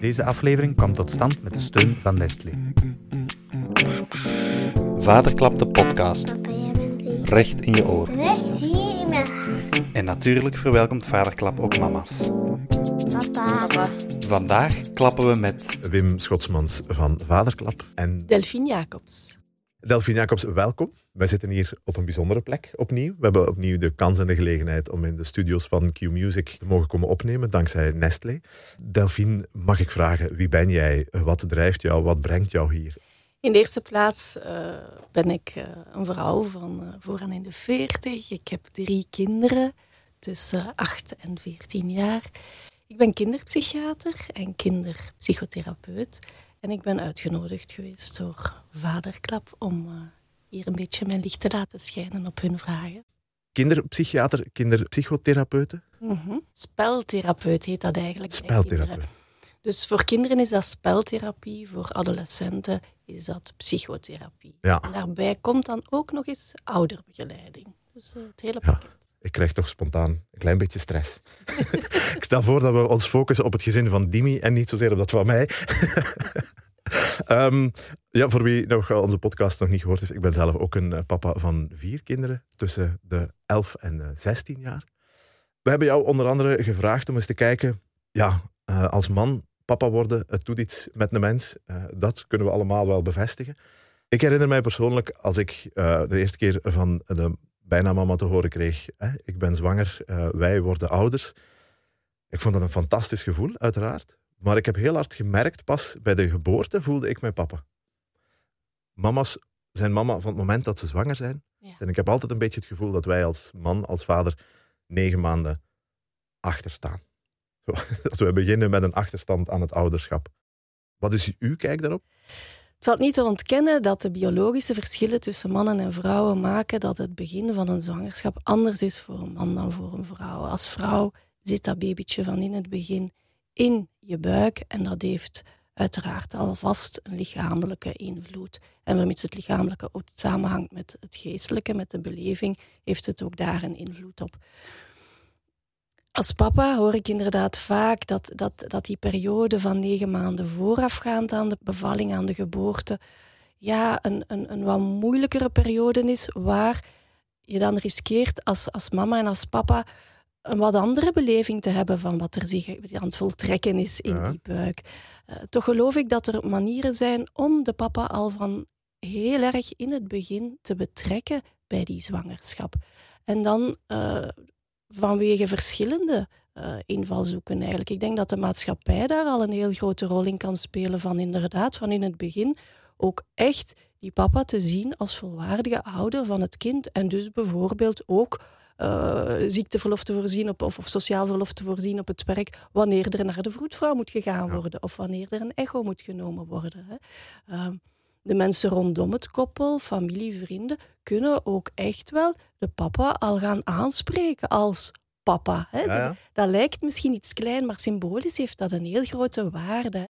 Deze aflevering kwam tot stand met de steun van Nestlé. Vaderklap de podcast. Recht in je oor. Rust hier in mijn hart. En natuurlijk verwelkomt Vaderklap ook mama's. Papa. Vandaag klappen we met Wim Schotsmans van Vaderklap en Delphine Jacobs. Delphine Jacobs, welkom. Wij zitten hier op een bijzondere plek opnieuw. We hebben opnieuw de kans en de gelegenheid om in de studio's van Q Music te mogen komen opnemen, dankzij Nestlé. Delphine, mag ik vragen, wie ben jij? Wat drijft jou? Wat brengt jou hier? In de eerste plaats eh, ben ik eh, een vrouw van uh, vooraan in de 40. Ik heb drie kinderen tussen 8 en 14 jaar. Ik ben kinderpsychiater en kinderpsychotherapeut. En ik ben uitgenodigd geweest door Vaderklap om hier een beetje mijn licht te laten schijnen op hun vragen. Kinderpsychiater, kinderpsychotherapeuten? Mm -hmm. Speltherapeut heet dat eigenlijk. Speltherapeut. Dus voor kinderen is dat speltherapie, voor adolescenten is dat psychotherapie. Ja. En daarbij komt dan ook nog eens ouderbegeleiding. Dus uh, het hele pakket. Ja. Ik krijg toch spontaan een klein beetje stress. ik stel voor dat we ons focussen op het gezin van Dimi en niet zozeer op dat van mij. um, ja, voor wie nog onze podcast nog niet gehoord heeft, ik ben zelf ook een papa van vier kinderen tussen de 11 en 16 jaar. We hebben jou onder andere gevraagd om eens te kijken, ja, als man papa worden, het doet iets met een mens. Dat kunnen we allemaal wel bevestigen. Ik herinner mij persoonlijk, als ik de eerste keer van de bijna mama te horen kreeg, hè, ik ben zwanger, wij worden ouders. Ik vond dat een fantastisch gevoel, uiteraard. Maar ik heb heel hard gemerkt, pas bij de geboorte voelde ik mijn papa. Mama's zijn mama van het moment dat ze zwanger zijn. Ja. En ik heb altijd een beetje het gevoel dat wij als man, als vader, negen maanden achter staan. Zo, dat we beginnen met een achterstand aan het ouderschap. Wat is uw kijk daarop? Het valt niet te ontkennen dat de biologische verschillen tussen mannen en vrouwen maken dat het begin van een zwangerschap anders is voor een man dan voor een vrouw. Als vrouw zit dat babytje van in het begin in je buik en dat heeft uiteraard alvast een lichamelijke invloed. En vermits het lichamelijke ook samenhangt met het geestelijke, met de beleving, heeft het ook daar een invloed op. Als papa hoor ik inderdaad vaak dat, dat, dat die periode van negen maanden voorafgaand aan de bevalling, aan de geboorte, ja, een, een, een wat moeilijkere periode is, waar je dan riskeert als, als mama en als papa een wat andere beleving te hebben van wat er zich aan het voltrekken is in Ja. die buik. Uh, toch geloof ik dat er manieren zijn om de papa al van heel erg in het begin te betrekken bij die zwangerschap. En dan uh, vanwege verschillende uh, invalshoeken eigenlijk. Ik denk dat de maatschappij daar al een heel grote rol in kan spelen van inderdaad van in het begin ook echt die papa te zien als volwaardige ouder van het kind en dus bijvoorbeeld ook uh, ziekteverlof te voorzien op, of, of, sociaal verlof te voorzien op het werk wanneer er naar de vroedvrouw moet gegaan Ja. worden of wanneer er een echo moet genomen worden. Hè. Uh, de mensen rondom het koppel, familie, vrienden, kunnen ook echt wel de papa al gaan aanspreken als papa. Hè. Ja, ja. Dat, dat lijkt misschien iets klein, maar symbolisch heeft dat een heel grote waarde.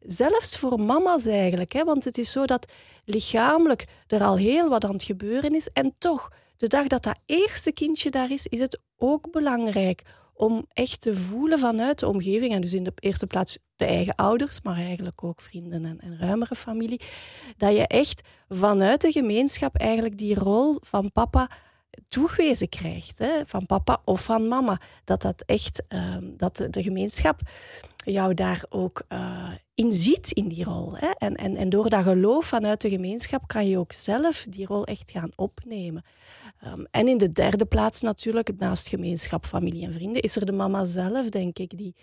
Zelfs voor mama's eigenlijk, hè, want het is zo dat lichamelijk er al heel wat aan het gebeuren is en toch de dag dat dat eerste kindje daar is, is het ook belangrijk om echt te voelen vanuit de omgeving. En dus in de eerste plaats de eigen ouders, maar eigenlijk ook vrienden en, ruimere familie. Dat je echt vanuit de gemeenschap eigenlijk die rol van papa toegewezen krijgt. Hè? Van papa of van mama. Dat dat echt, uh, dat de, gemeenschap jou daar ook uh, in ziet in die rol. Hè? En, en, en door dat geloof vanuit de gemeenschap kan je ook zelf die rol echt gaan opnemen. Um, en in de derde plaats natuurlijk, naast gemeenschap, familie en vrienden, is er de mama zelf, denk ik, die,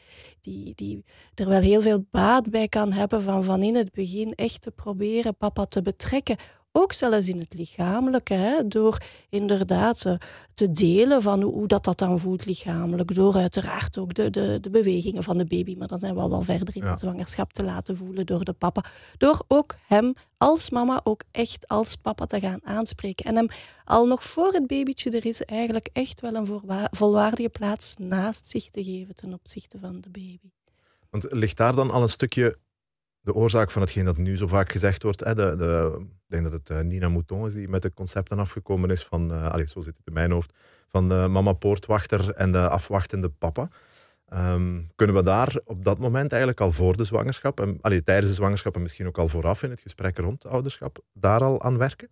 die, die er wel heel veel baat bij kan hebben van van in het begin echt te proberen papa te betrekken. Ook zelfs in het lichamelijke, hè, door inderdaad uh, te delen van hoe, dat, dat dan voelt lichamelijk. Door uiteraard ook de, de, de bewegingen van de baby, maar dan zijn we al wel verder in Ja. de zwangerschap te laten voelen door de papa. Door ook hem als mama ook echt als papa te gaan aanspreken. En hem al nog voor het babytje er is eigenlijk echt wel een volwaardige plaats naast zich te geven ten opzichte van de baby. Want ligt daar dan al een stukje de oorzaak van hetgeen dat nu zo vaak gezegd wordt? Hè? De, de, ik denk dat het uh, Nina Mouton is die met de concepten afgekomen is van, uh, allez, zo zit het in mijn hoofd, van de mama poortwachter en de afwachtende papa. Ehm, kunnen we daar op dat moment eigenlijk al voor de zwangerschap, en, allee, tijdens de zwangerschap en misschien ook al vooraf in het gesprek rond ouderschap, daar al aan werken?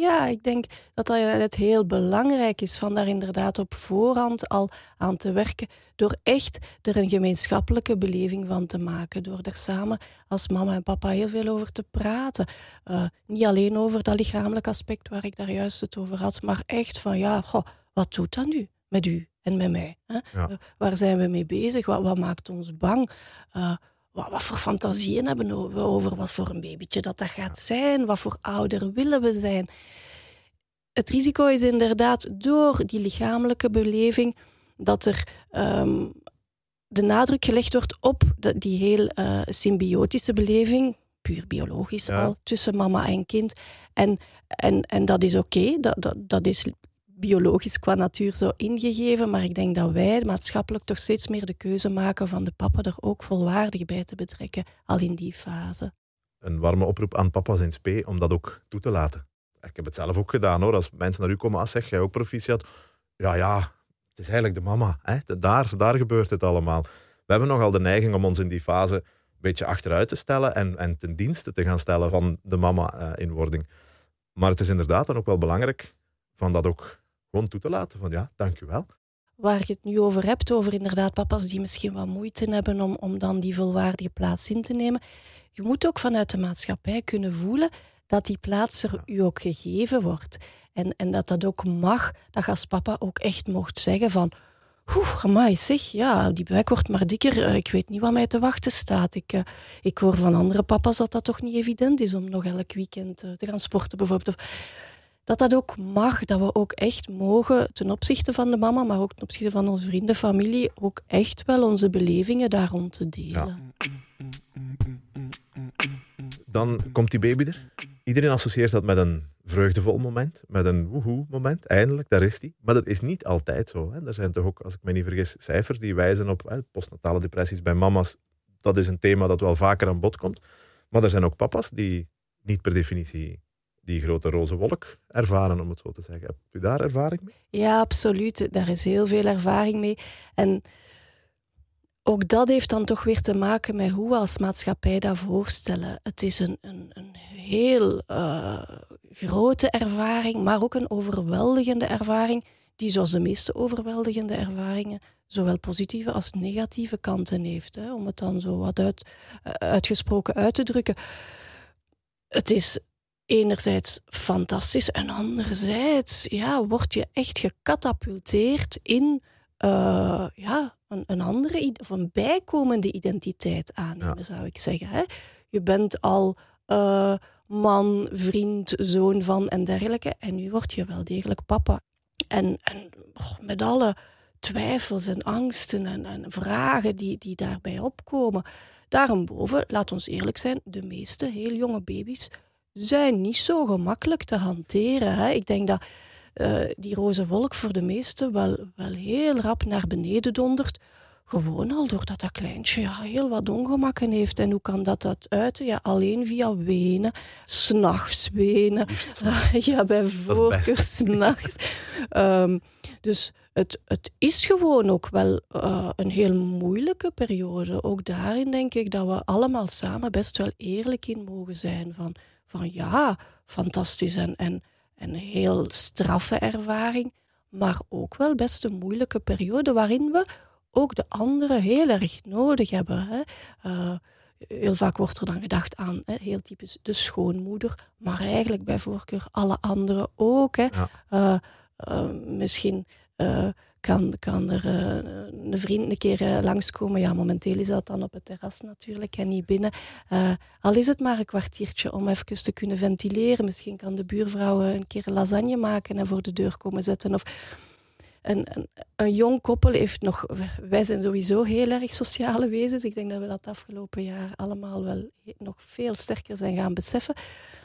Ja, ik denk dat dat het heel belangrijk is van daar inderdaad op voorhand al aan te werken. Door echt er een gemeenschappelijke beleving van te maken. Door er samen als mama en papa heel veel over te praten. Uh, niet alleen over dat lichamelijk aspect waar ik daar juist het over had, maar echt van ja, goh, wat doet dat nu met u en met mij? Hè? Ja. Uh, waar zijn we mee bezig? Wat, wat maakt ons bang? Uh, wat, wat, voor fantasieën hebben we over wat voor een babytje dat dat gaat zijn? Wat voor ouder willen we zijn? Het risico is inderdaad door die lichamelijke beleving dat er um, de nadruk gelegd wordt op de, die heel uh, symbiotische beleving, puur biologisch Ja. al, tussen mama en kind. En, en, en dat is oké, dat, dat, dat is biologisch qua natuur zo ingegeven, maar ik denk dat wij maatschappelijk toch steeds meer de keuze maken van de papa er ook volwaardig bij te betrekken, al in die fase. Een warme oproep aan papa's in spe om dat ook toe te laten. Ik heb het zelf ook gedaan hoor. Als mensen naar u komen, als zeg jij ook proficiat. Ja, ja, het is eigenlijk de mama. Hè? Daar, daar gebeurt het allemaal. We hebben nogal de neiging om ons in die fase een beetje achteruit te stellen en, en ten dienste te gaan stellen van de mama uh, in wording. Maar het is inderdaad dan ook wel belangrijk van dat ook gewoon toe te laten. Van ja, dank u wel. Waar je het nu over hebt, over inderdaad papa's die misschien wat moeite hebben om, om dan die volwaardige plaats in te nemen. Je moet ook vanuit de maatschappij kunnen voelen dat die plaats er u ook gegeven wordt. En, en dat dat ook mag, dat je als papa ook echt mocht zeggen van... Oeh, amai, zeg, ja, die buik wordt maar dikker. Ik weet niet wat mij te wachten staat. Ik, uh, ik hoor van andere papa's dat dat toch niet evident is om nog elk weekend uh, te gaan sporten, bijvoorbeeld. Dat dat ook mag, dat we ook echt mogen, ten opzichte van de mama, maar ook ten opzichte van onze vrienden, familie, ook echt wel onze belevingen daar rond te delen. Dan komt die baby er. Iedereen associeert dat met een vreugdevol moment, met een woehoe moment. Eindelijk, daar is die. Maar dat is niet altijd zo. Hè. Er zijn toch ook, als ik me niet vergis, cijfers die wijzen op hè, postnatale depressies bij mama's. Dat is een thema dat wel vaker aan bod komt. Maar er zijn ook papa's die niet per definitie die grote roze wolk ervaren, om het zo te zeggen. Hebt u daar ervaring mee? Ja, absoluut. Daar is heel veel ervaring mee. En ook dat heeft dan toch weer te maken met hoe we als maatschappij dat voorstellen. Het is een, een, een heel uh, grote ervaring, maar ook een overweldigende ervaring, die zoals de meeste overweldigende ervaringen zowel positieve als negatieve kanten heeft. Hè, om het dan zo wat uit, uh, uitgesproken uit te drukken. Het is enerzijds fantastisch en anderzijds ja, word je echt gecatapulteerd in uh, ja, een, een andere of een bijkomende identiteit aannemen, ja. zou ik zeggen. Hè? Je bent al uh, man, vriend, zoon van en dergelijke. En nu word je wel degelijk papa. En, en oh, met alle twijfels en angsten en, en vragen die, die daarbij opkomen. Daarboven, laat ons eerlijk zijn, de meeste heel jonge baby's zijn niet zo gemakkelijk te hanteren. Hè? Ik denk dat uh, die roze wolk voor de meesten wel, wel heel rap naar beneden dondert. Gewoon al doordat dat kleintje ja, heel wat ongemakken heeft. En hoe kan dat dat uiten? Ja, alleen via wenen, s'nachts wenen. ja, bij voorkeur s'nachts. um, dus het, het is gewoon ook wel uh, een heel moeilijke periode. Ook daarin denk ik dat we allemaal samen best wel eerlijk in mogen zijn. Van, van ja, fantastisch en, en, en heel straffe ervaring. Maar ook wel best een moeilijke periode waarin we ook de anderen heel erg nodig hebben. Hè. Uh, heel vaak wordt er dan gedacht aan, hè, heel typisch, de schoonmoeder, maar eigenlijk bij voorkeur alle anderen ook. Hè. Ja. Uh, uh, misschien kan, kan er een vriend een keer langskomen. Ja, momenteel is dat dan op het terras natuurlijk en niet binnen. al is het maar een kwartiertje om even te kunnen ventileren. Misschien kan de buurvrouw een keer lasagne maken en voor de deur komen zetten. Of een, een, een, jong koppel heeft nog... Wij zijn sowieso heel erg sociale wezens. Ik denk dat we dat afgelopen jaar allemaal wel nog veel sterker zijn gaan beseffen.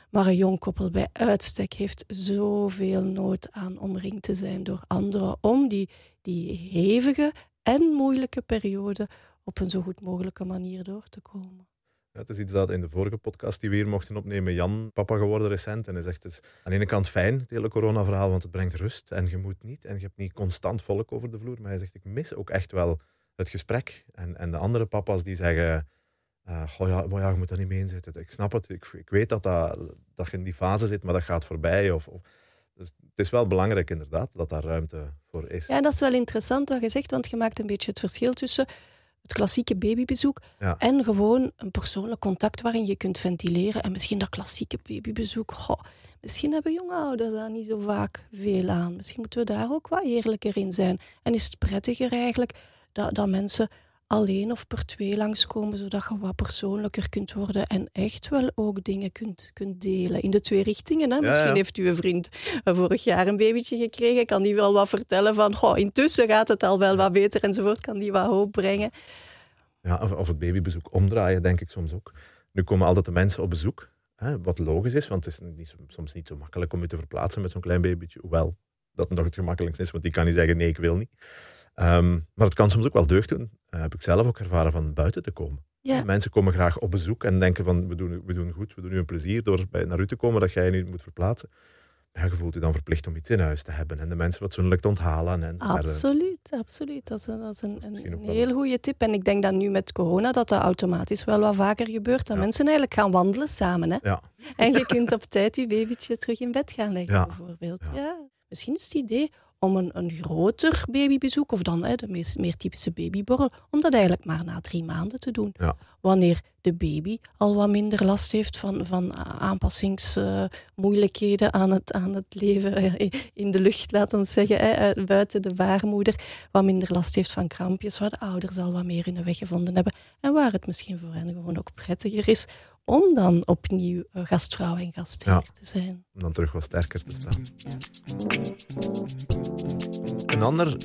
Maar een jong koppel bij uitstek heeft zoveel nood aan omringd te zijn door anderen... om die, die hevige en moeilijke periode op een zo goed mogelijke manier door te komen. Ja, het is iets dat in de vorige podcast die we hier mochten opnemen, Jan, papa geworden recent. En hij zegt, het is aan de ene kant fijn, het hele corona-verhaal, want het brengt rust. En je moet niet, en je hebt niet constant volk over de vloer. Maar hij zegt, ik mis ook echt wel het gesprek. En, en de andere papa's die zeggen, eh goh ja, maar ja, je moet daar niet mee inzitten. Ik snap het, ik, ik weet dat, dat, dat je in die fase zit, maar dat gaat voorbij. Of, of, dus het is wel belangrijk inderdaad dat daar ruimte voor is. Ja, dat is wel interessant wat je zegt, want je maakt een beetje het verschil tussen het klassieke babybezoek Ja. en gewoon een persoonlijk contact waarin je kunt ventileren. En misschien dat klassieke babybezoek, goh, misschien hebben jonge ouders daar niet zo vaak veel aan. Misschien moeten we daar ook wat eerlijker in zijn. En is het prettiger eigenlijk dat, dat mensen alleen of per twee langskomen, zodat je wat persoonlijker kunt worden en echt wel ook dingen kunt, kunt delen. In de twee richtingen. Hè? Ja, Misschien ja. heeft uw vriend vorig jaar een babytje gekregen, kan die wel wat vertellen van goh, intussen gaat het al wel wat beter enzovoort, kan die wat hoop brengen. Ja, of, of het babybezoek omdraaien, denk ik soms ook. Nu komen altijd de mensen op bezoek, hè, wat logisch is, want het is niet soms niet zo makkelijk om je te verplaatsen met zo'n klein babytje. Hoewel dat nog het gemakkelijkste is, want die kan niet zeggen: nee, ik wil niet. Ehm, maar het kan soms ook wel deugd doen, eh, heb ik zelf ook ervaren, van buiten te komen. Ja. Mensen komen graag op bezoek en denken: van we doen, we doen goed, we doen u een plezier door bij, naar u te komen dat jij je niet moet verplaatsen. Ja, je voelt je dan verplicht om iets in huis te hebben en de mensen fatsoenlijk te onthalen. En verder. Absoluut, absoluut. Dat is een, dat is een, heel goede tip. En ik denk dat nu met corona dat dat automatisch wel wat vaker gebeurt. Dat Ja. mensen eigenlijk gaan wandelen samen. Hè? Ja, En je kunt op tijd je babytje terug in bed gaan leggen, bijvoorbeeld. Ja. Ja. Misschien is het idee om een, een groter babybezoek, of dan hè, de meest, meer typische babyborrel, om dat eigenlijk maar na drie maanden te doen. Ja. Wanneer de baby al wat minder last heeft van, van aanpassingsmoeilijkheden aan, het, aan het leven eh, in de lucht, laten we zeggen, hè, eh, buiten de baarmoeder, wat minder last heeft van krampjes, waar de ouders al wat meer hun weg gevonden hebben en waar het misschien voor hen gewoon ook prettiger is om dan opnieuw gastvrouw en gastheer Ja. te zijn. om dan terug wat sterker te staan. Een ander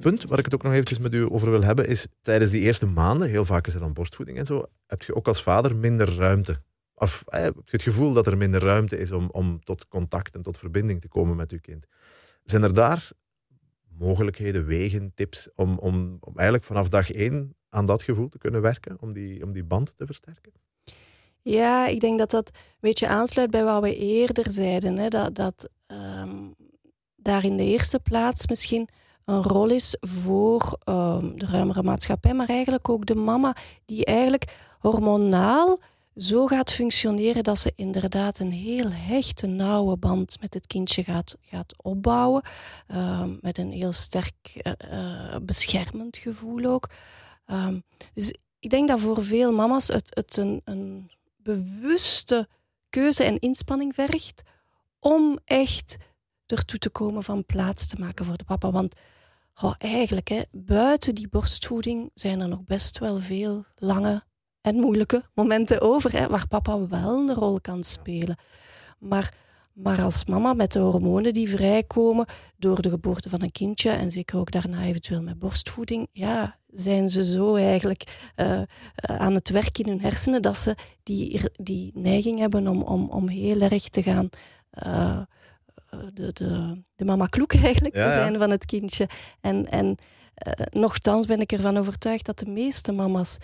punt waar ik het ook nog eventjes met u over wil hebben, is tijdens die eerste maanden, heel vaak is het dan borstvoeding en zo, heb je ook als vader minder ruimte. Of eh, heb je het gevoel dat er minder ruimte is om, om tot contact en tot verbinding te komen met uw kind. Zijn er daar mogelijkheden, wegen, tips om, om, om eigenlijk vanaf dag één aan dat gevoel te kunnen werken, om die, om die band te versterken? Ja, ik denk dat dat een beetje aansluit bij wat we eerder zeiden. Hè? Dat, dat ehm, daar in de eerste plaats misschien een rol is voor ehm, de ruimere maatschappij, maar eigenlijk ook de mama, die eigenlijk hormonaal zo gaat functioneren dat ze inderdaad een heel hechte, nauwe band met het kindje gaat, gaat opbouwen. ehm, met een heel sterk eh, beschermend gevoel ook. Dus ik denk dat voor veel mama's het, het een, een bewuste keuze en inspanning vergt om echt ertoe te komen van plaats te maken voor de papa. Want oh, eigenlijk, hè, buiten die borstvoeding zijn er nog best wel veel lange en moeilijke momenten over, hè, waar papa wel een rol kan spelen. Maar, maar als mama met de hormonen die vrijkomen door de geboorte van een kindje, en zeker ook daarna eventueel met borstvoeding, ja, zijn ze zo eigenlijk eh, eh, aan het werk in hun hersenen dat ze die, die neiging hebben om, om, om heel erg te gaan eh, de, de, de mama kloek eigenlijk Ja, te zijn van het kindje. En, en nochtans ben ik ervan overtuigd dat de meeste mama's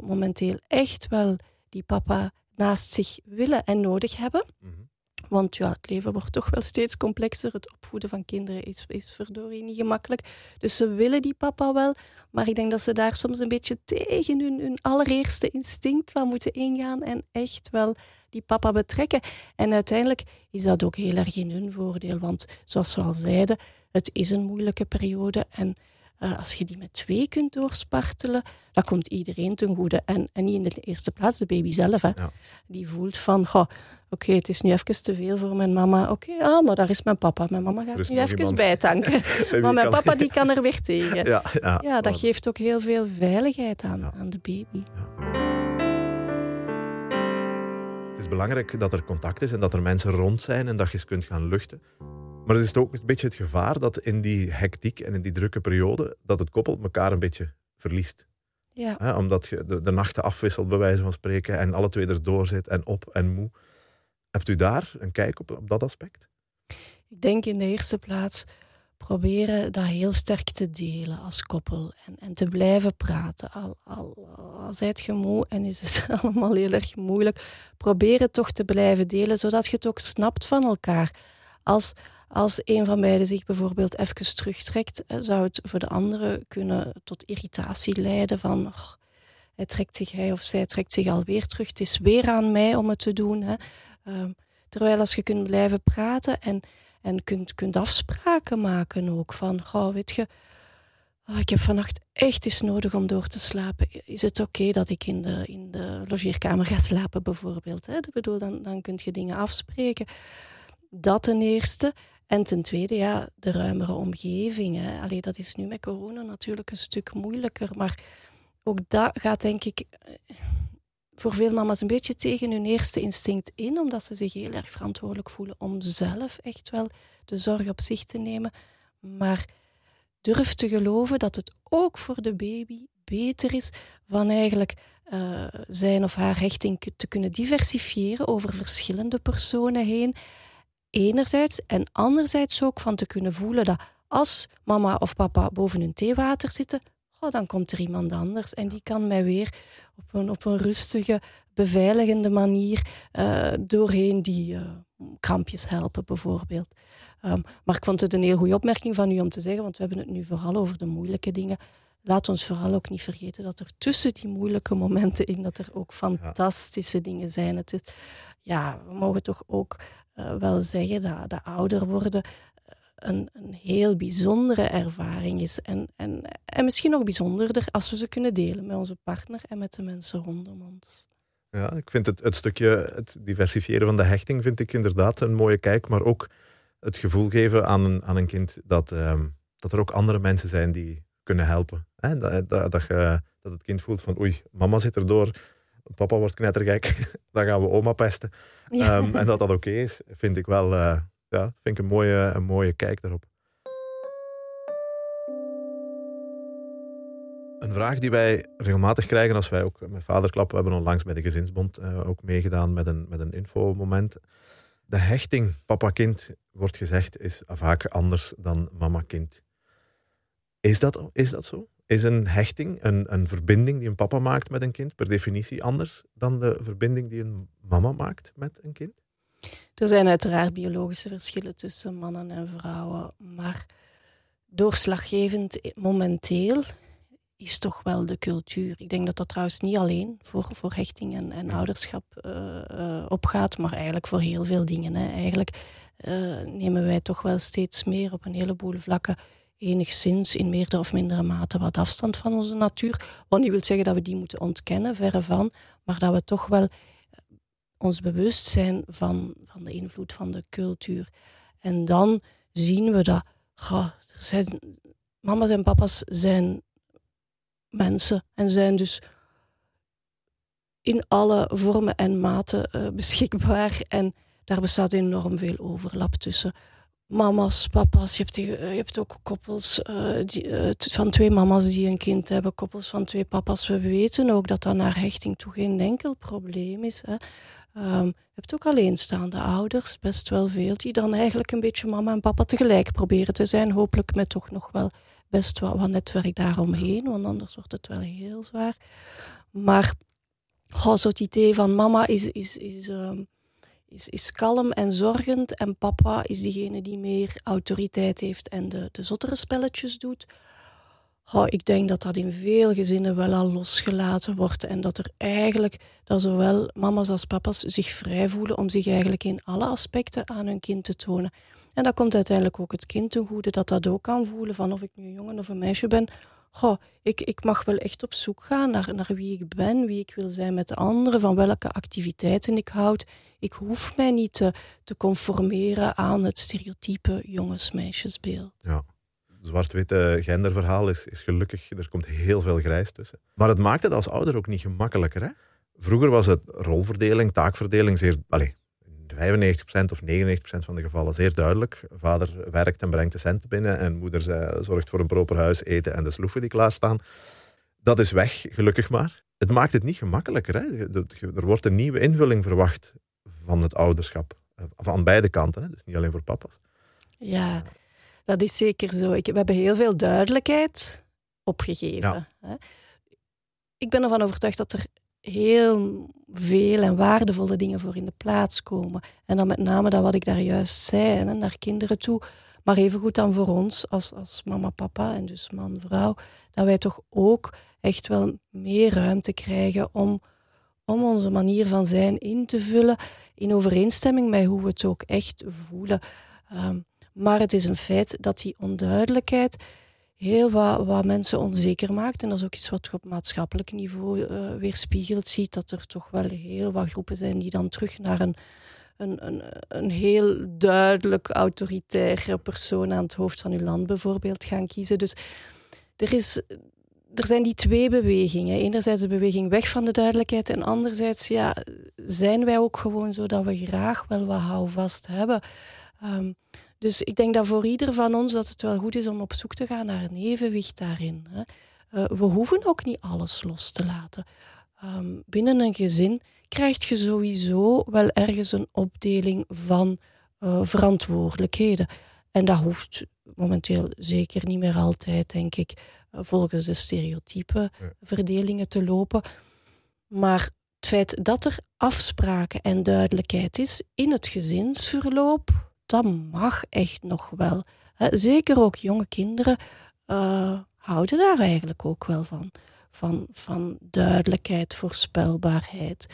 momenteel echt wel die papa naast zich willen en nodig hebben. Mhm. Want ja, het leven wordt toch wel steeds complexer. Het opvoeden van kinderen is, is verdorie niet gemakkelijk. Dus ze willen die papa wel. Maar ik denk dat ze daar soms een beetje tegen hun, hun allereerste instinct van moeten ingaan. En echt wel die papa betrekken. En uiteindelijk is dat ook heel erg in hun voordeel. Want zoals we al zeiden, het is een moeilijke periode. En eh, als je die met twee kunt doorspartelen, dat komt iedereen ten goede. En, en niet in de eerste plaats de baby zelf. Hè. Ja. Die voelt van, goh, oké, het is nu even te veel voor mijn mama. Oké, ah, maar daar is mijn papa. Mijn mama gaat nu even iemand. bijtanken. Maar mijn papa die kan er weer tegen. Ja, ja, Ja, dat geeft ook heel veel veiligheid aan, Ja. aan de baby. Het is belangrijk dat er contact is en dat er mensen rond zijn en dat je eens kunt gaan luchten. Maar het is ook een beetje het gevaar dat in die hectiek en in die drukke periode, dat het koppel elkaar een beetje verliest. Ja. Omdat je de, de nachten afwisselt, bij wijze van spreken, en alle twee erdoor zit en op en moe. Hebt u daar een kijk op, op dat aspect? Ik denk in de eerste plaats proberen dat heel sterk te delen als koppel en, en te blijven praten. Al, al, al zijt je moe en is het allemaal heel erg moeilijk, probeer het toch te blijven delen, zodat je het ook snapt van elkaar. Als, Als een van beiden zich bijvoorbeeld even terugtrekt, hè, zou het voor de andere kunnen tot irritatie leiden van "Och, hij trekt zich, hij of zij trekt zich alweer terug. Het is weer aan mij om het te doen. Hè. Ehm, terwijl als je kunt blijven praten en, en kunt, kunt afspraken maken ook van, goh, weet je, oh, ik heb vannacht echt eens nodig om door te slapen. Is het oké dat ik in de, in de logeerkamer ga slapen bijvoorbeeld? Hè? Ik bedoel, dan, dan kun je dingen afspreken. Dat ten eerste. En ten tweede, ja, de ruimere omgeving. Hè. Allee, dat is nu met corona natuurlijk een stuk moeilijker. Maar ook dat gaat denk ik eh, voor veel mama's een beetje tegen hun eerste instinct in, omdat ze zich heel erg verantwoordelijk voelen om zelf echt wel de zorg op zich te nemen. Maar durf te geloven dat het ook voor de baby beter is van eigenlijk eh, zijn of haar hechting te kunnen diversifiëren over verschillende personen heen. Enerzijds en anderzijds ook van te kunnen voelen dat als mama of papa boven hun theewater zitten, oh, dan komt er iemand anders en die kan mij weer op een, op een rustige, beveiligende manier eh, doorheen die eh, krampjes helpen, bijvoorbeeld. Um, maar ik vond het een heel goede opmerking van u om te zeggen, want we hebben het nu vooral over de moeilijke dingen. Laat ons vooral ook niet vergeten dat er tussen die moeilijke momenten in, dat er ook fantastische dingen zijn. Het is, ja, we mogen toch ook uh, wel zeggen dat, dat ouder worden een, een, heel bijzondere ervaring is. En, en, en misschien nog bijzonderder als we ze kunnen delen met onze partner en met de mensen rondom ons. Ja, ik vind het, het stukje, het diversifiëren van de hechting, vind ik inderdaad een mooie kijk, maar ook het gevoel geven aan een, aan een kind dat, um, dat er ook andere mensen zijn die kunnen helpen. Hè? Dat, dat, dat, je, dat het kind voelt van oei, mama zit erdoor, papa wordt knettergek, dan gaan we oma pesten. Ja. Um, en dat dat oké okay is, vind ik wel uh, ja, vind ik een, mooie, een mooie kijk daarop. Een vraag die wij regelmatig krijgen als wij ook met Vaderklap, we hebben onlangs bij de Gezinsbond uh, ook meegedaan met een, met een infomoment. De hechting papa-kind, wordt gezegd, is vaak anders dan mama-kind. Is dat, is dat zo? Is een hechting, een, een verbinding die een papa maakt met een kind, per definitie anders dan de verbinding die een mama maakt met een kind? Er zijn uiteraard biologische verschillen tussen mannen en vrouwen, maar doorslaggevend momenteel is toch wel de cultuur. Ik denk dat dat trouwens niet alleen voor, voor hechting en, en ouderschap uh, uh, opgaat, maar eigenlijk voor heel veel dingen. Hè. Eigenlijk uh, nemen wij toch wel steeds meer op een heleboel vlakken enigszins in meerdere of mindere mate wat afstand van onze natuur. Wat niet wil zeggen dat we die moeten ontkennen, verre van, maar dat we toch wel ons bewust zijn van, van de invloed van de cultuur. En dan zien we dat goh, mama's en papa's zijn mensen en zijn dus in alle vormen en maten uh, beschikbaar. En daar bestaat enorm veel overlap tussen mama's, papa's. Je hebt, je hebt ook koppels uh, die, van twee mama's die een kind hebben, koppels van twee papa's. We weten ook dat dat naar hechting toe geen enkel probleem is. Hè. Um, je hebt ook alleenstaande ouders, best wel veel, die dan eigenlijk een beetje mama en papa tegelijk proberen te zijn. Hopelijk met toch nog wel best wel wat netwerk daaromheen, want anders wordt het wel heel zwaar. Maar oh, zo het idee van mama is, is, is, um, is, is kalm en zorgend en papa is diegene die meer autoriteit heeft en de, de zottere spelletjes doet. Oh, ik denk dat dat in veel gezinnen wel al losgelaten wordt en dat er eigenlijk, dat zowel mama's als papa's zich vrij voelen om zich eigenlijk in alle aspecten aan hun kind te tonen. En dat komt uiteindelijk ook het kind ten goede, dat dat ook kan voelen van of ik nu een jongen of een meisje ben. Goh, ik, ik mag wel echt op zoek gaan naar, naar wie ik ben, wie ik wil zijn met de anderen, van welke activiteiten ik houd. Ik hoef mij niet te, te conformeren aan het stereotype jongens-meisjesbeeld. Ja zwart-witte genderverhaal is, is gelukkig, er komt heel veel grijs tussen. Maar het maakt het als ouder ook niet gemakkelijker. Hè? Vroeger was het rolverdeling, taakverdeling zeer, allez, 95% of 99% van de gevallen zeer duidelijk. Vader werkt en brengt de centen binnen en moeder zorgt voor een proper huis, eten en de sloeven die klaarstaan. Dat is weg, gelukkig maar. Het maakt het niet gemakkelijker. Hè? Er wordt een nieuwe invulling verwacht van het ouderschap. Van beide kanten, hè? dus niet alleen voor papa's. Ja, dat is zeker zo. Ik, we hebben heel veel duidelijkheid opgegeven. Ja. Ik ben ervan overtuigd dat er heel veel en waardevolle dingen voor in de plaats komen. En dan met name dat wat ik daar juist zei, hè, naar kinderen toe. Maar evengoed dan voor ons als, als mama, papa en dus man, vrouw. Dat wij toch ook echt wel meer ruimte krijgen om, om onze manier van zijn in te vullen. In overeenstemming met hoe we het ook echt voelen. Um, maar het is een feit dat die onduidelijkheid heel wat, wat mensen onzeker maakt. En dat is ook iets wat je op maatschappelijk niveau uh, weerspiegelt. Ziet dat er toch wel heel wat groepen zijn die dan terug naar een, een, een, een heel duidelijk autoritaire persoon aan het hoofd van uw land bijvoorbeeld gaan kiezen. Dus er, is, er zijn die twee bewegingen. Enerzijds de beweging weg van de duidelijkheid en anderzijds ja, zijn wij ook gewoon zo dat we graag wel wat houvast hebben. Um, dus ik denk dat voor ieder van ons dat het wel goed is om op zoek te gaan naar een evenwicht daarin. Hè. Uh, we hoeven ook niet alles los te laten. Um, binnen een gezin krijg je sowieso wel ergens een opdeling van uh, verantwoordelijkheden. En dat hoeft momenteel zeker niet meer altijd, denk ik, uh, volgens de stereotype verdelingen te lopen. Maar het feit dat er afspraken en duidelijkheid is in het gezinsverloop, dat mag echt nog wel. Zeker ook jonge kinderen uh, houden daar eigenlijk ook wel van. Van, van duidelijkheid, voorspelbaarheid.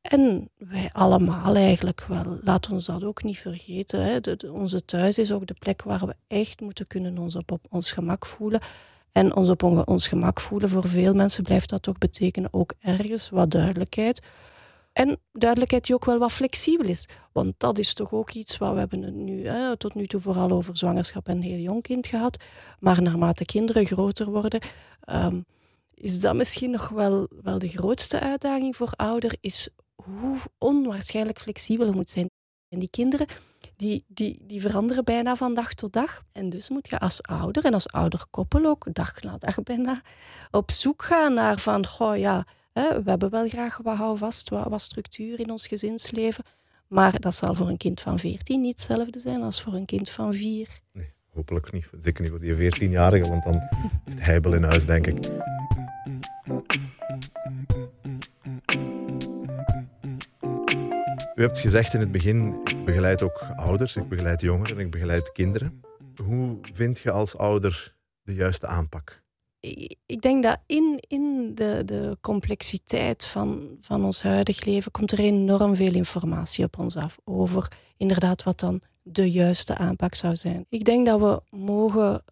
En wij allemaal eigenlijk wel. Laat ons dat ook niet vergeten. Hè. De, onze thuis is ook de plek waar we echt moeten kunnen ons op, ons gemak voelen. En ons op ons gemak voelen, voor veel mensen blijft dat ook betekenen ook ergens wat duidelijkheid. En duidelijkheid die ook wel wat flexibel is. Want dat is toch ook iets wat we hebben nu hè, tot nu toe vooral over zwangerschap en heel jong kind gehad. Maar naarmate kinderen groter worden, um, is dat misschien nog wel, wel de grootste uitdaging voor ouder, is hoe onwaarschijnlijk flexibel je moet zijn. En die kinderen, die, die, die veranderen bijna van dag tot dag. En dus moet je als ouder en als ouderkoppel ook dag na dag bijna op zoek gaan naar van, goh ja, we hebben wel graag wat houvast, wat, wat structuur in ons gezinsleven. Maar dat zal voor een kind van 14 niet hetzelfde zijn als voor een kind van 4. Nee, hopelijk niet. Zeker niet voor die 14-jarige, want dan is het heibel in huis, denk ik. U hebt gezegd in het begin, ik begeleid ook ouders, ik begeleid jongeren, ik begeleid kinderen. Hoe vind je als ouder de juiste aanpak? Ik denk dat in, in de, de complexiteit van, van ons huidig leven komt er enorm veel informatie op ons af over inderdaad wat dan de juiste aanpak zou zijn. Ik denk dat we mogen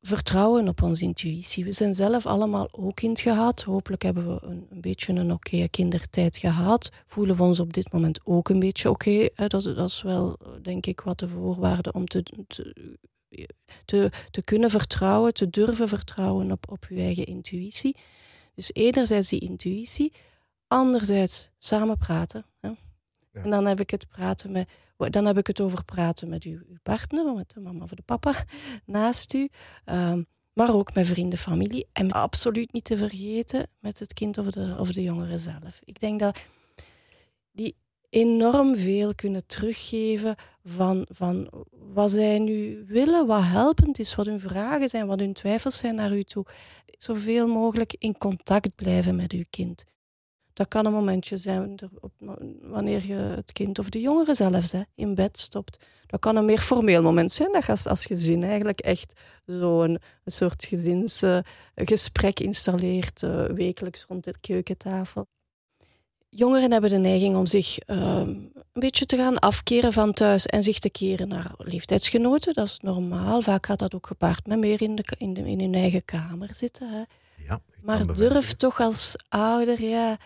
vertrouwen op onze intuïtie. We zijn zelf allemaal ook kind gehad. Hopelijk hebben we een, een beetje een oké kindertijd gehad. Voelen we ons op dit moment ook een beetje oké. Dat, dat, is wel, denk ik, wat de voorwaarde om te, te te, te kunnen vertrouwen, te durven vertrouwen op, op je eigen intuïtie. Dus enerzijds die intuïtie, anderzijds samen praten. Hè? Ja. En dan heb ik het praten met, dan heb ik het over praten met uw, uw partner, met de mama of de papa naast u. Um, maar ook met vrienden, familie. En absoluut niet te vergeten met het kind of de, of de jongere zelf. Ik denk dat die enorm veel kunnen teruggeven van, van wat zij nu willen, wat helpend is, wat hun vragen zijn, wat hun twijfels zijn naar u toe. Zoveel mogelijk in contact blijven met uw kind. Dat kan een momentje zijn wanneer je het kind of de jongere zelfs hè, in bed stopt. Dat kan een meer formeel moment zijn, dat je als, als gezin eigenlijk echt zo'n soort gezinsgesprek installeert, uh, wekelijks rond de keukentafel jongeren hebben de neiging om zich um, een beetje te gaan afkeren van thuis en zich te keren naar leeftijdsgenoten. Dat is normaal. Vaak gaat dat ook gepaard met meer in, de, in, de, in hun eigen kamer zitten. Hè. Ja, maar durf toch als ouder, ja,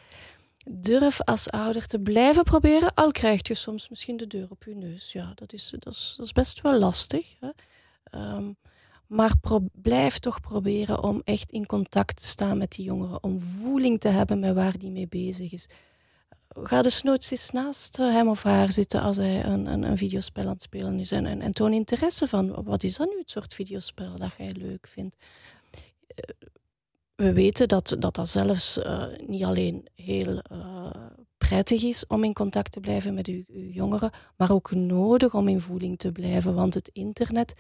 durf als ouder te blijven proberen, al krijg je soms misschien de deur op je neus. Ja, dat is, dat is, dat is best wel lastig. Hè. Um, maar blijf toch proberen om echt in contact te staan met die jongeren, om voeling te hebben met waar die mee bezig is ga dus nooit eens naast hem of haar zitten als hij een, een, een videospel aan het spelen is. En, en, toon interesse van wat is dan nu het soort videospel dat jij leuk vindt. Eh, we weten dat dat, dat zelfs uh, niet alleen heel uh, prettig is om in contact te blijven met uw, uw, jongeren, maar ook nodig om in voeling te blijven. Want het internet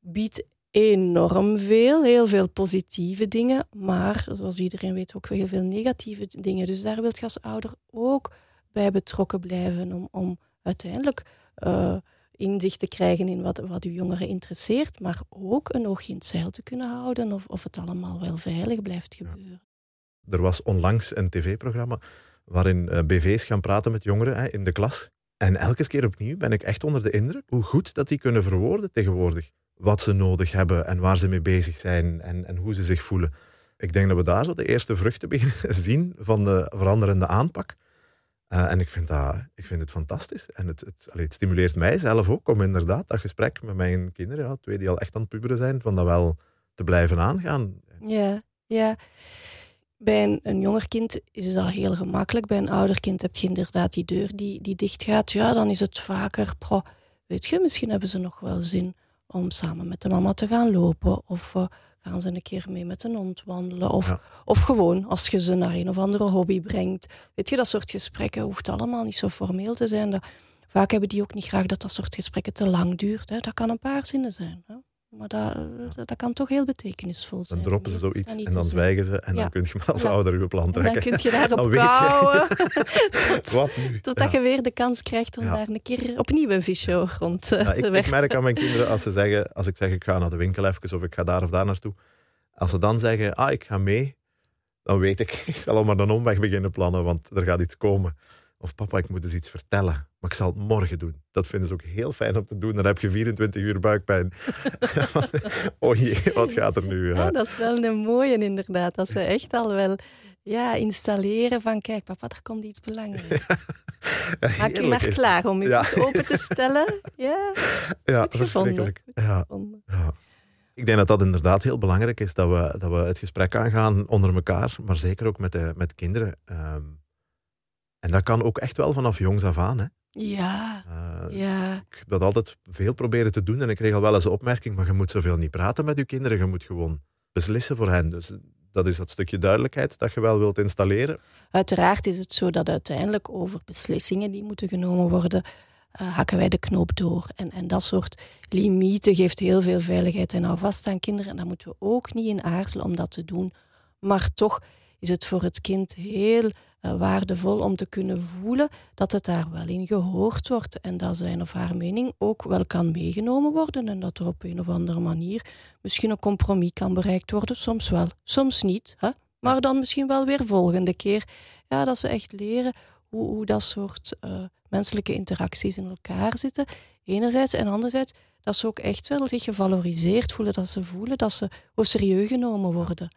biedt enorm veel, heel veel positieve dingen, maar zoals iedereen weet ook heel veel negatieve dingen. Dus daar wil je als ouder ook bij betrokken blijven om, om uiteindelijk uh, inzicht te krijgen in wat, wat uw jongeren interesseert, maar ook een oogje in het zeil te kunnen houden of, of het allemaal wel veilig blijft gebeuren. Er was onlangs een tv-programma waarin uh, BV's gaan praten met jongeren hè, in de klas. En elke keer opnieuw ben ik echt onder de indruk hoe goed dat die kunnen verwoorden tegenwoordig. Wat ze nodig hebben en waar ze mee bezig zijn en, en hoe ze zich voelen. Ik denk dat we daar zo de eerste vruchten beginnen zien van de veranderende aanpak. Uh, en ik vind, dat, ik vind het fantastisch. En het, het, het stimuleert mij zelf ook om inderdaad dat gesprek met mijn kinderen, ja, twee die al echt aan het puberen zijn, van dat wel te blijven aangaan. Ja, ja. Bij een, jonger kind is dat heel gemakkelijk. Bij een ouder kind heb je inderdaad die deur die, die dicht gaat. Ja, dan is het vaker, weet je, misschien hebben ze nog wel zin om samen met de mama te gaan lopen. Of uh, gaan ze een keer mee met een hond wandelen. Of, of gewoon als je ze naar een of andere hobby brengt. Weet je, dat soort gesprekken hoeft allemaal niet zo formeel te zijn. Dat, vaak hebben die ook niet graag dat dat soort gesprekken te lang duurt. Hè. Dat kan een paar zinnen zijn. Hè. Maar dat, dat kan toch heel betekenisvol zijn. Dan droppen ze zoiets en dan zwijgen ze en dan kun je als ouder je plan trekken. dan kun je daarop bouwen. tot, Wat nu? Totdat je weer de kans krijgt om daar een keer opnieuw een visio rond uh, te ik, ik, merk aan mijn kinderen als ze zeggen, als ik zeg ik ga naar de winkel even of ik ga daar of daar naartoe. Als ze dan zeggen, ah ik ga mee, dan weet ik, ik zal maar een omweg beginnen plannen, want er gaat iets komen. Of papa, ik moet eens iets vertellen. Maar ik zal het morgen doen. Dat vinden ze ook heel fijn om te doen. Dan heb je 24 uur buikpijn. oh jee, wat gaat er nu? Ja, dat is wel een mooie inderdaad. Dat ze echt al wel ja, installeren van kijk papa, er komt iets belangrijks. Ja, Maak je maar klaar om je ja. open te stellen. Ja, ja goed gevonden. Ja. ja. Ik denk dat dat inderdaad heel belangrijk is, dat we, dat we het gesprek aangaan onder elkaar, maar zeker ook met, de, met kinderen. Um, en dat kan ook echt wel vanaf jongs af aan. Hè? Ja, uh, ja. Ik heb dat altijd veel proberen te doen en ik kreeg al wel eens een opmerking, maar je moet zoveel niet praten met je kinderen, je moet gewoon beslissen voor hen. Dus dat is dat stukje duidelijkheid dat je wel wilt installeren. Uiteraard is het zo dat uiteindelijk over beslissingen die moeten genomen worden, uh, hakken wij de knoop door. En, en dat soort limieten geeft heel veel veiligheid en houvast aan kinderen. En daar moeten we ook niet in aarzelen om dat te doen. Maar toch is het voor het kind heel uh, waardevol om te kunnen voelen dat het daar wel in gehoord wordt en dat zijn of haar mening ook wel kan meegenomen worden en dat er op een of andere manier misschien een compromis kan bereikt worden. Soms wel, soms niet. Hè? Maar dan misschien wel weer volgende keer. Ja, dat ze echt leren hoe, hoe dat soort uh, menselijke interacties in elkaar zitten. Enerzijds en anderzijds dat ze ook echt wel zich gevaloriseerd voelen, dat ze voelen dat ze op serieus genomen worden.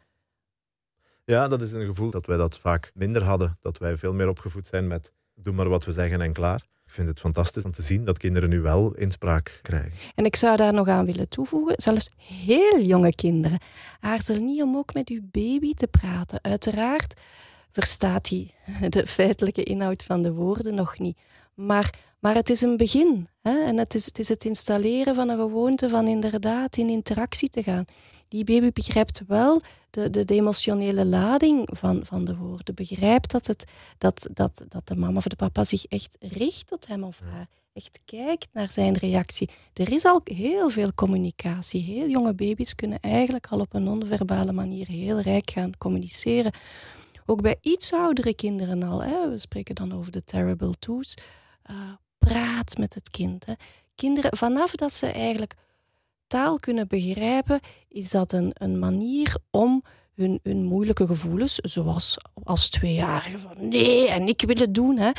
Ja, dat is een gevoel dat wij dat vaak minder hadden. Dat wij veel meer opgevoed zijn met doe maar wat we zeggen en klaar. Ik vind het fantastisch om te zien dat kinderen nu wel inspraak krijgen. En ik zou daar nog aan willen toevoegen, zelfs heel jonge kinderen. Aarzel niet om ook met uw baby te praten. Uiteraard verstaat hij de feitelijke inhoud van de woorden nog niet. Maar, maar het is een begin. Hè? En het is, het is het installeren van een gewoonte van inderdaad in interactie te gaan die baby begrijpt wel de, de, de, emotionele lading van, van de woorden. Begrijpt dat, het, dat, dat, dat de mama of de papa zich echt richt tot hem of haar. Echt kijkt naar zijn reactie. Er is al heel veel communicatie. Heel jonge baby's kunnen eigenlijk al op een non-verbale manier heel rijk gaan communiceren. Ook bij iets oudere kinderen al. Hè. We spreken dan over de terrible twos. Uh, praat met het kind. Hè. Kinderen, vanaf dat ze eigenlijk taal kunnen begrijpen, is dat een, een manier om hun, hun moeilijke gevoelens, zoals als tweejarige van nee en ik wil het doen. Hè.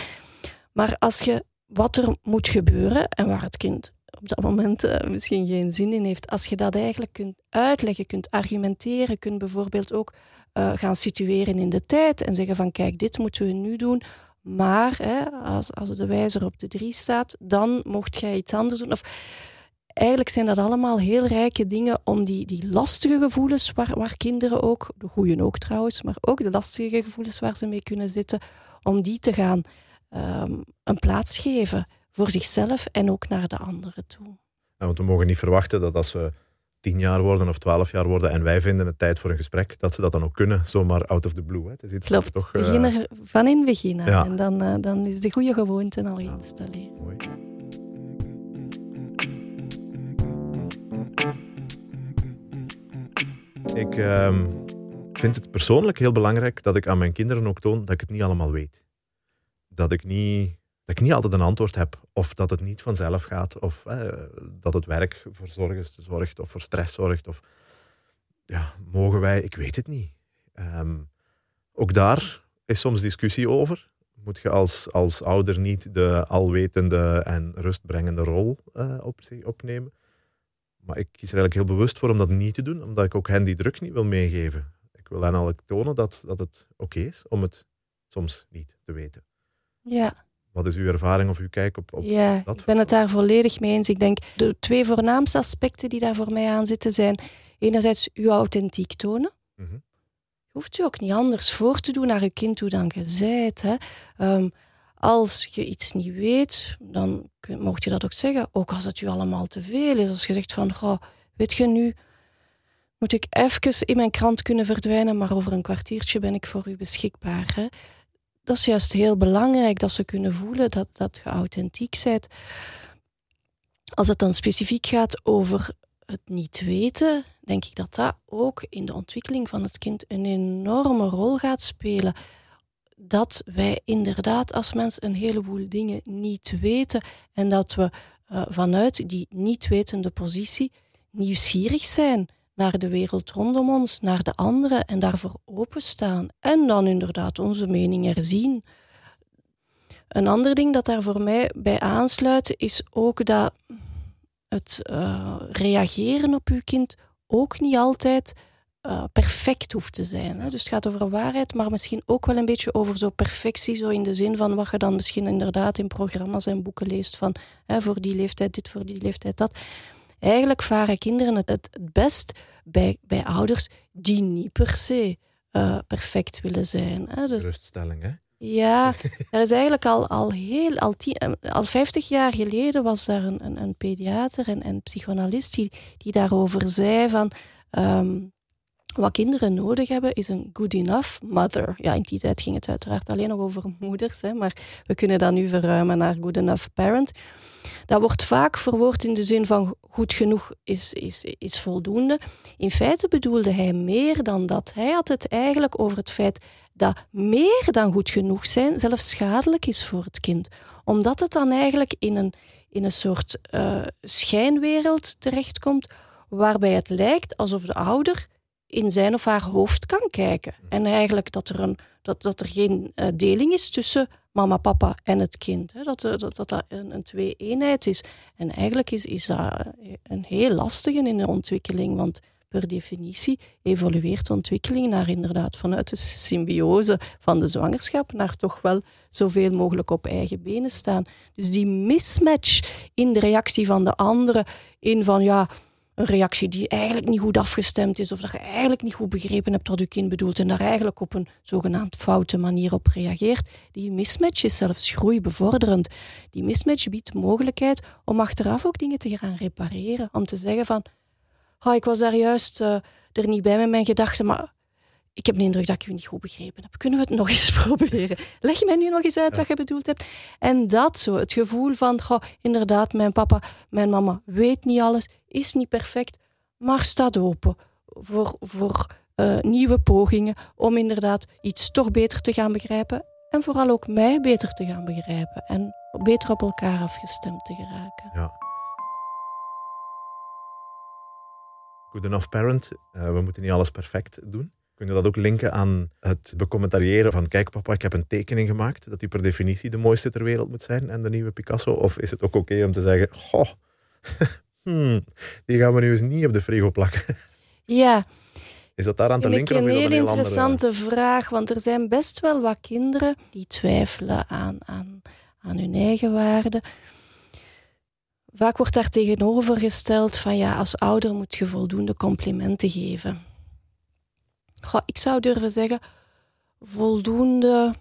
Maar als je wat er moet gebeuren en waar het kind op dat moment uh, misschien geen zin in heeft, als je dat eigenlijk kunt uitleggen, kunt argumenteren, kunt bijvoorbeeld ook uh, gaan situeren in de tijd en zeggen van kijk, dit moeten we nu doen. Maar hè, als, als de wijzer op de drie staat, dan mocht jij iets anders doen. Of, eigenlijk zijn dat allemaal heel rijke dingen om die, die lastige gevoelens, waar, waar kinderen ook, de goeien ook trouwens, maar ook de lastige gevoelens waar ze mee kunnen zitten, om die te gaan um, een plaats geven voor zichzelf en ook naar de anderen toe. Ja, want we mogen niet verwachten dat als ze tien jaar worden of twaalf jaar worden en wij vinden het tijd voor een gesprek, dat ze dat dan ook kunnen, zomaar out of the blue. Hè. Het is iets Klopt, toch, uh... begin er van in beginnen ja. en dan, uh, dan is de goede gewoonte al geïnstalleerd. Ik ehm, vind het persoonlijk heel belangrijk dat ik aan mijn kinderen ook toon dat ik het niet allemaal weet. Dat ik niet, dat ik niet altijd een antwoord heb. Of dat het niet vanzelf gaat. Of eh, dat het werk voor zorgen zorgt. Of voor stress zorgt. Of ja, mogen wij? Ik weet het niet. Ehm, ook daar is soms discussie over. Moet je als, als ouder niet de alwetende en rustbrengende rol eh, op zich opnemen? Maar ik kies er eigenlijk heel bewust voor om dat niet te doen, omdat ik ook hen die druk niet wil meegeven. Ik wil hen al tonen dat, dat het oké is om het soms niet te weten. Ja. Wat is uw ervaring of uw kijk op, op Ja, dat ik ben het daar volledig mee eens. Ik denk de twee voornaamste aspecten die daar voor mij aan zitten zijn enerzijds uw authentiek tonen. Mhm. Je hoeft u ook niet anders voor te doen naar je kind toe dan je zijt. Hè. Ehm, als je iets niet weet, dan mocht je dat ook zeggen. Ook als het u allemaal te veel is. Als je zegt van, goh, weet je nu, moet ik even in mijn krant kunnen verdwijnen, maar over een kwartiertje ben ik voor u beschikbaar. Hè. Dat is juist heel belangrijk, dat ze kunnen voelen dat, dat je authentiek bent. Als het dan specifiek gaat over het niet weten, denk ik dat dat ook in de ontwikkeling van het kind een enorme rol gaat spelen. Dat wij inderdaad als mens een heleboel dingen niet weten en dat we eh, vanuit die niet wetende positie nieuwsgierig zijn naar de wereld rondom ons, naar de anderen en daarvoor openstaan. En dan inderdaad onze mening herzien. Een ander ding dat daar voor mij bij aansluit is ook dat het eh, reageren op uw kind ook niet altijd eh, perfect hoeft te zijn. Hè. Dus het gaat over waarheid, maar misschien ook wel een beetje over zo perfectie, zo in de zin van wat je dan misschien inderdaad in programma's en boeken leest van hè, voor die leeftijd dit, voor die leeftijd dat. Eigenlijk varen kinderen het, het, best bij, bij ouders die niet per se eh, perfect willen zijn. Hè. Dus Ruststelling, hè? ja, er is eigenlijk al, al heel, al, tien, eh, al 50 jaar geleden was daar een, een, een pediater en een psychoanalist die, die daarover zei van ehm, wat kinderen nodig hebben is een good enough mother. Ja, in die tijd ging het uiteraard alleen nog over moeders, hè, maar we kunnen dat nu verruimen naar good enough parent. Dat wordt vaak verwoord in de zin van goed genoeg is, is, is voldoende. In feite bedoelde hij meer dan dat. Hij had het eigenlijk over het feit dat meer dan goed genoeg zijn zelfs schadelijk is voor het kind. Omdat het dan eigenlijk in een, in een soort uh, schijnwereld terechtkomt, waarbij het lijkt alsof de ouder in zijn of haar hoofd kan kijken. En eigenlijk dat er, een, dat, dat er geen uh, deling is tussen mama, papa en het kind. Hè? Dat, dat, dat dat een, een twee-eenheid is. En eigenlijk is, is dat een heel lastige in de ontwikkeling, want per definitie evolueert de ontwikkeling naar inderdaad vanuit de symbiose van de zwangerschap naar toch wel zoveel mogelijk op eigen benen staan. Dus die mismatch in de reactie van de andere, in van ja, een reactie die eigenlijk niet goed afgestemd is of dat je eigenlijk niet goed begrepen hebt wat je kind bedoelt en daar eigenlijk op een zogenaamd foute manier op reageert, die mismatch is zelfs groeibevorderend. Die mismatch biedt mogelijkheid om achteraf ook dingen te gaan repareren, om te zeggen van oh, ik was daar juist uh, er niet bij met mijn gedachten, maar ik heb de indruk dat ik u niet goed begrepen heb. Kunnen we het nog eens proberen? Leg mij nu nog eens uit ja. wat je bedoeld hebt? En dat zo, het gevoel van, goh, inderdaad, mijn papa, mijn mama weet niet alles, is niet perfect, maar staat open voor, voor uh, nieuwe pogingen om inderdaad iets toch beter te gaan begrijpen en vooral ook mij beter te gaan begrijpen en beter op elkaar afgestemd te geraken. Ja. Good enough parent. Uh, we moeten niet alles perfect doen. Kunnen we dat ook linken aan het becommentariëren van kijk papa, ik heb een tekening gemaakt dat die per definitie de mooiste ter wereld moet zijn en de nieuwe Picasso? Of is het ook oké om te zeggen, goh, hmm, die gaan we nu eens niet op de frigo plakken? Ja. Is dat daaraan te linken? Of is dat een heel interessante andere... vraag, want er zijn best wel wat kinderen die twijfelen aan, aan, aan hun eigen waarde. Vaak wordt daar tegenover gesteld van ja, als ouder moet je voldoende complimenten geven. Goh, ik zou durven zeggen, voldoende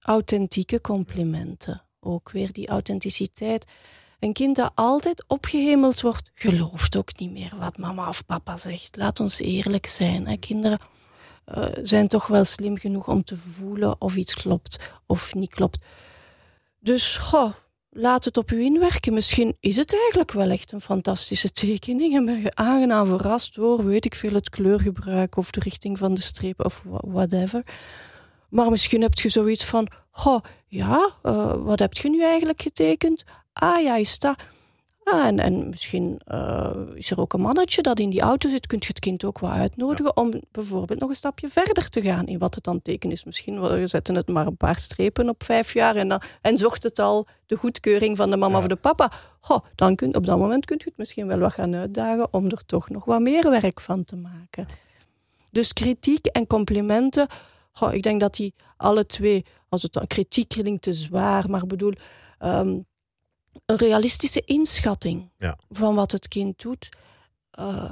authentieke complimenten. Ook weer die authenticiteit. Een kind dat altijd opgehemeld wordt, gelooft ook niet meer wat mama of papa zegt. Laat ons eerlijk zijn. Hè. Kinderen uh, zijn toch wel slim genoeg om te voelen of iets klopt of niet klopt. Dus goh, laat het op u inwerken. Misschien is het eigenlijk wel echt een fantastische tekening en ben je aangenaam verrast door, weet ik veel, het kleurgebruik of de richting van de streep of wha- whatever. Maar misschien heb je zoiets van, goh, ja, eh, wat heb je nu eigenlijk getekend? Ah ja, is dat. Ah, en, en misschien eh, is er ook een mannetje dat in die auto zit. Kunt je het kind ook wel uitnodigen om bijvoorbeeld nog een stapje verder te gaan in wat het aan teken is. Misschien we zetten het maar een paar strepen op vijf jaar en, dan, en zocht het al de goedkeuring van de mama Ja. of de papa. Goh, dan kun, op dat moment kunt je het misschien wel wat gaan uitdagen om er toch nog wat meer werk van te maken. Dus kritiek en complimenten, goh, ik denk dat die alle twee, als het dan kritiek klinkt te zwaar, maar bedoel, ehm, een realistische inschatting Ja. van wat het kind doet, eh,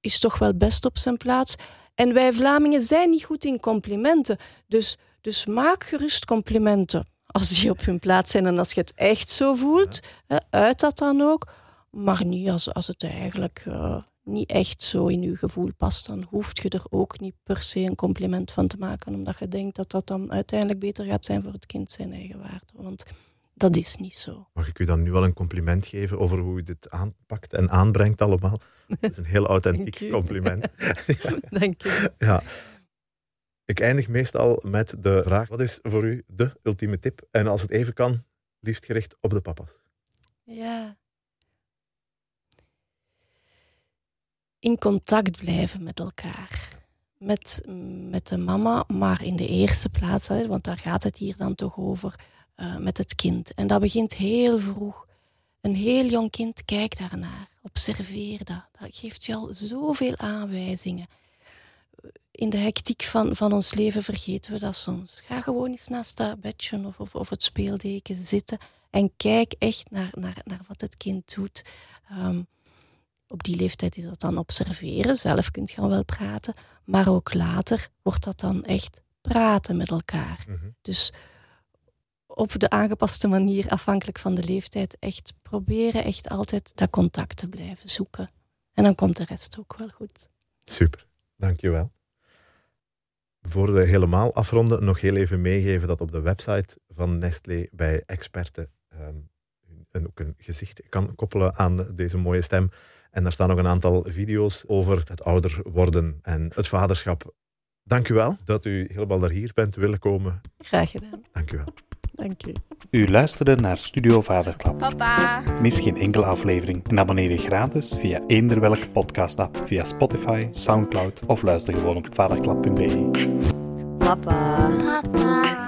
is toch wel best op zijn plaats. En wij Vlamingen zijn niet goed in complimenten. Dus, dus maak gerust complimenten als die op hun plaats zijn en als je het echt zo voelt. Hè, uit dat dan ook. Maar niet als, als het eigenlijk eh, niet echt zo in je gevoel past. Dan hoef je er ook niet per se een compliment van te maken. Omdat je denkt dat dat dan uiteindelijk beter gaat zijn voor het kind zijn eigen waarde. Want dat is niet zo. Mag ik u dan nu wel een compliment geven over hoe u dit aanpakt en aanbrengt allemaal? Dat is een heel Dank authentiek compliment. Denk ik. Ja. Ik eindig meestal met de vraag: wat is voor u de ultieme tip? En als het even kan, liefst gericht op de papa's. Ja. In contact blijven met elkaar. Met, met de mama, maar in de eerste plaats, hè, want daar gaat het hier dan toch over, eh, met het kind. En dat begint heel vroeg. Een heel jong kind, kijk daarnaar. Observeer dat. Dat geeft je al zoveel aanwijzingen. In de hectiek van, van ons leven vergeten we dat soms. Ga gewoon eens naast dat bedje of, of, of het speeldeken zitten en kijk echt naar, naar, naar wat het kind doet. Ehm, op die leeftijd is dat dan observeren. Zelf kunt je al wel praten. Maar ook later wordt dat dan echt praten met elkaar. Mhm. Dus op de aangepaste manier, afhankelijk van de leeftijd, echt proberen echt altijd dat contact te blijven zoeken. En dan komt de rest ook wel goed. Super, dankjewel. Voor we helemaal afronden, nog heel even meegeven dat op de website van Nestlé bij experten ehm, een, ook een gezicht kan koppelen aan deze mooie stem. En daar staan nog een aantal video's over het ouder worden en het vaderschap. Dank u wel dat u helemaal naar hier bent willen komen. Graag gedaan. Dank u wel. Dank u. U luisterde naar Studio Vaderklap. Papa. Mis geen enkele aflevering en abonneer je gratis via eender welke podcast-app, via Spotify, Soundcloud of luister gewoon op vaderklap.be. Papa. Papa.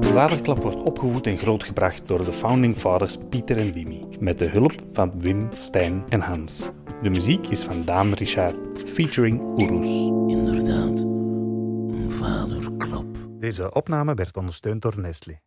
Vaderklap wordt opgevoed en grootgebracht door de founding fathers Pieter en Dimi, met de hulp van Wim, Stijn en Hans. De muziek is van Daan Richard, featuring Oeroes. Inderdaad, een vaderklap. Deze opname werd ondersteund door Nestlé.